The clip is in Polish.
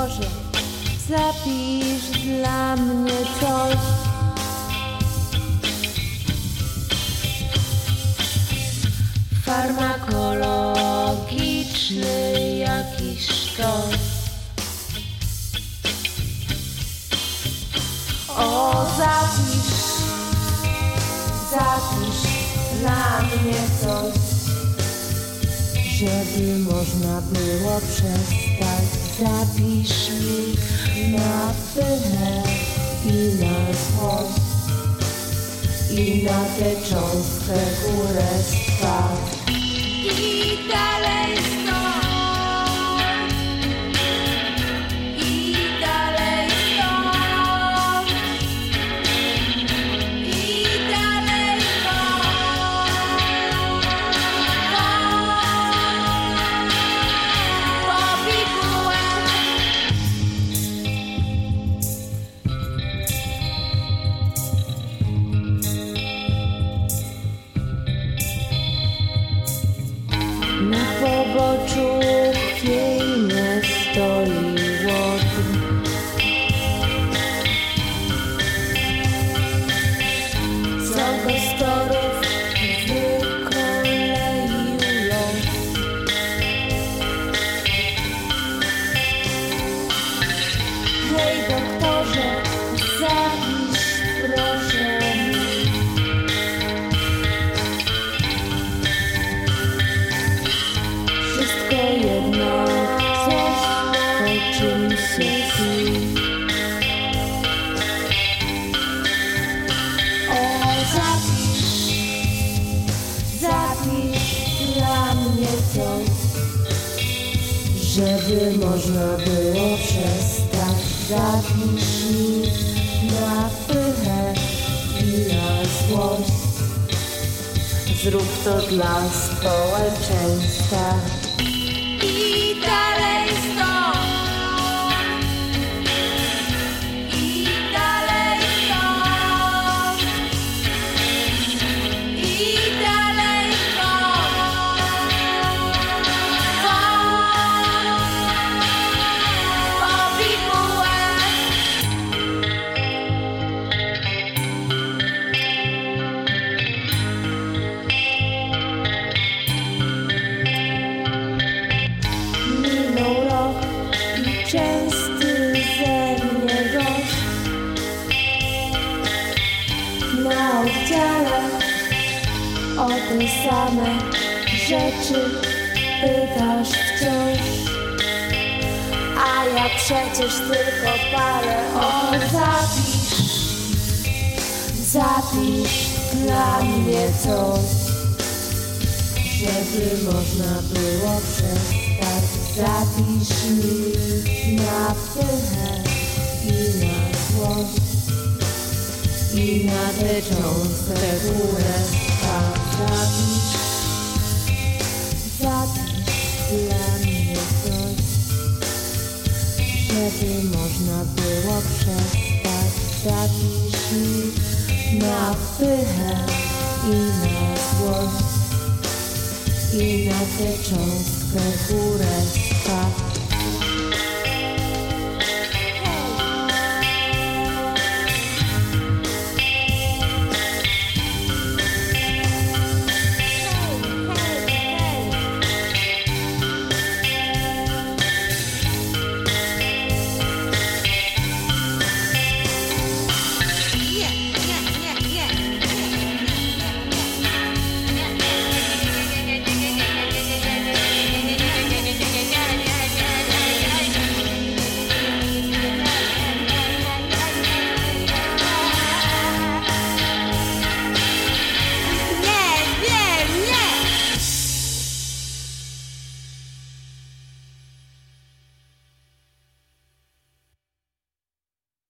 Zapisz dla mnie coś. Farmakologiczny jakiś sztos. O, zapisz, zapisz dla mnie coś, żeby można było przestać. Zapisz mi na pychę i na złość i na tę cząstkę kurestwa. Na poboczu dla mnie coś, żeby można było przestać. Zapisz mi na pychę i na złość. Zrób to dla społeczeństwa. Na oddziale. O te same rzeczy pytasz wciąż. A ja przecież tylko parę o zapisz. Zapisz dla mnie coś żeby można było przestać. Zapisz mi na pychę i na złość i na tę cząstkę królestwa. Zapisz, zapisz dla mnie coś, żeby można było przestać. Zapisz mi na pychę i na złość i na tę cząstkę kurestwa.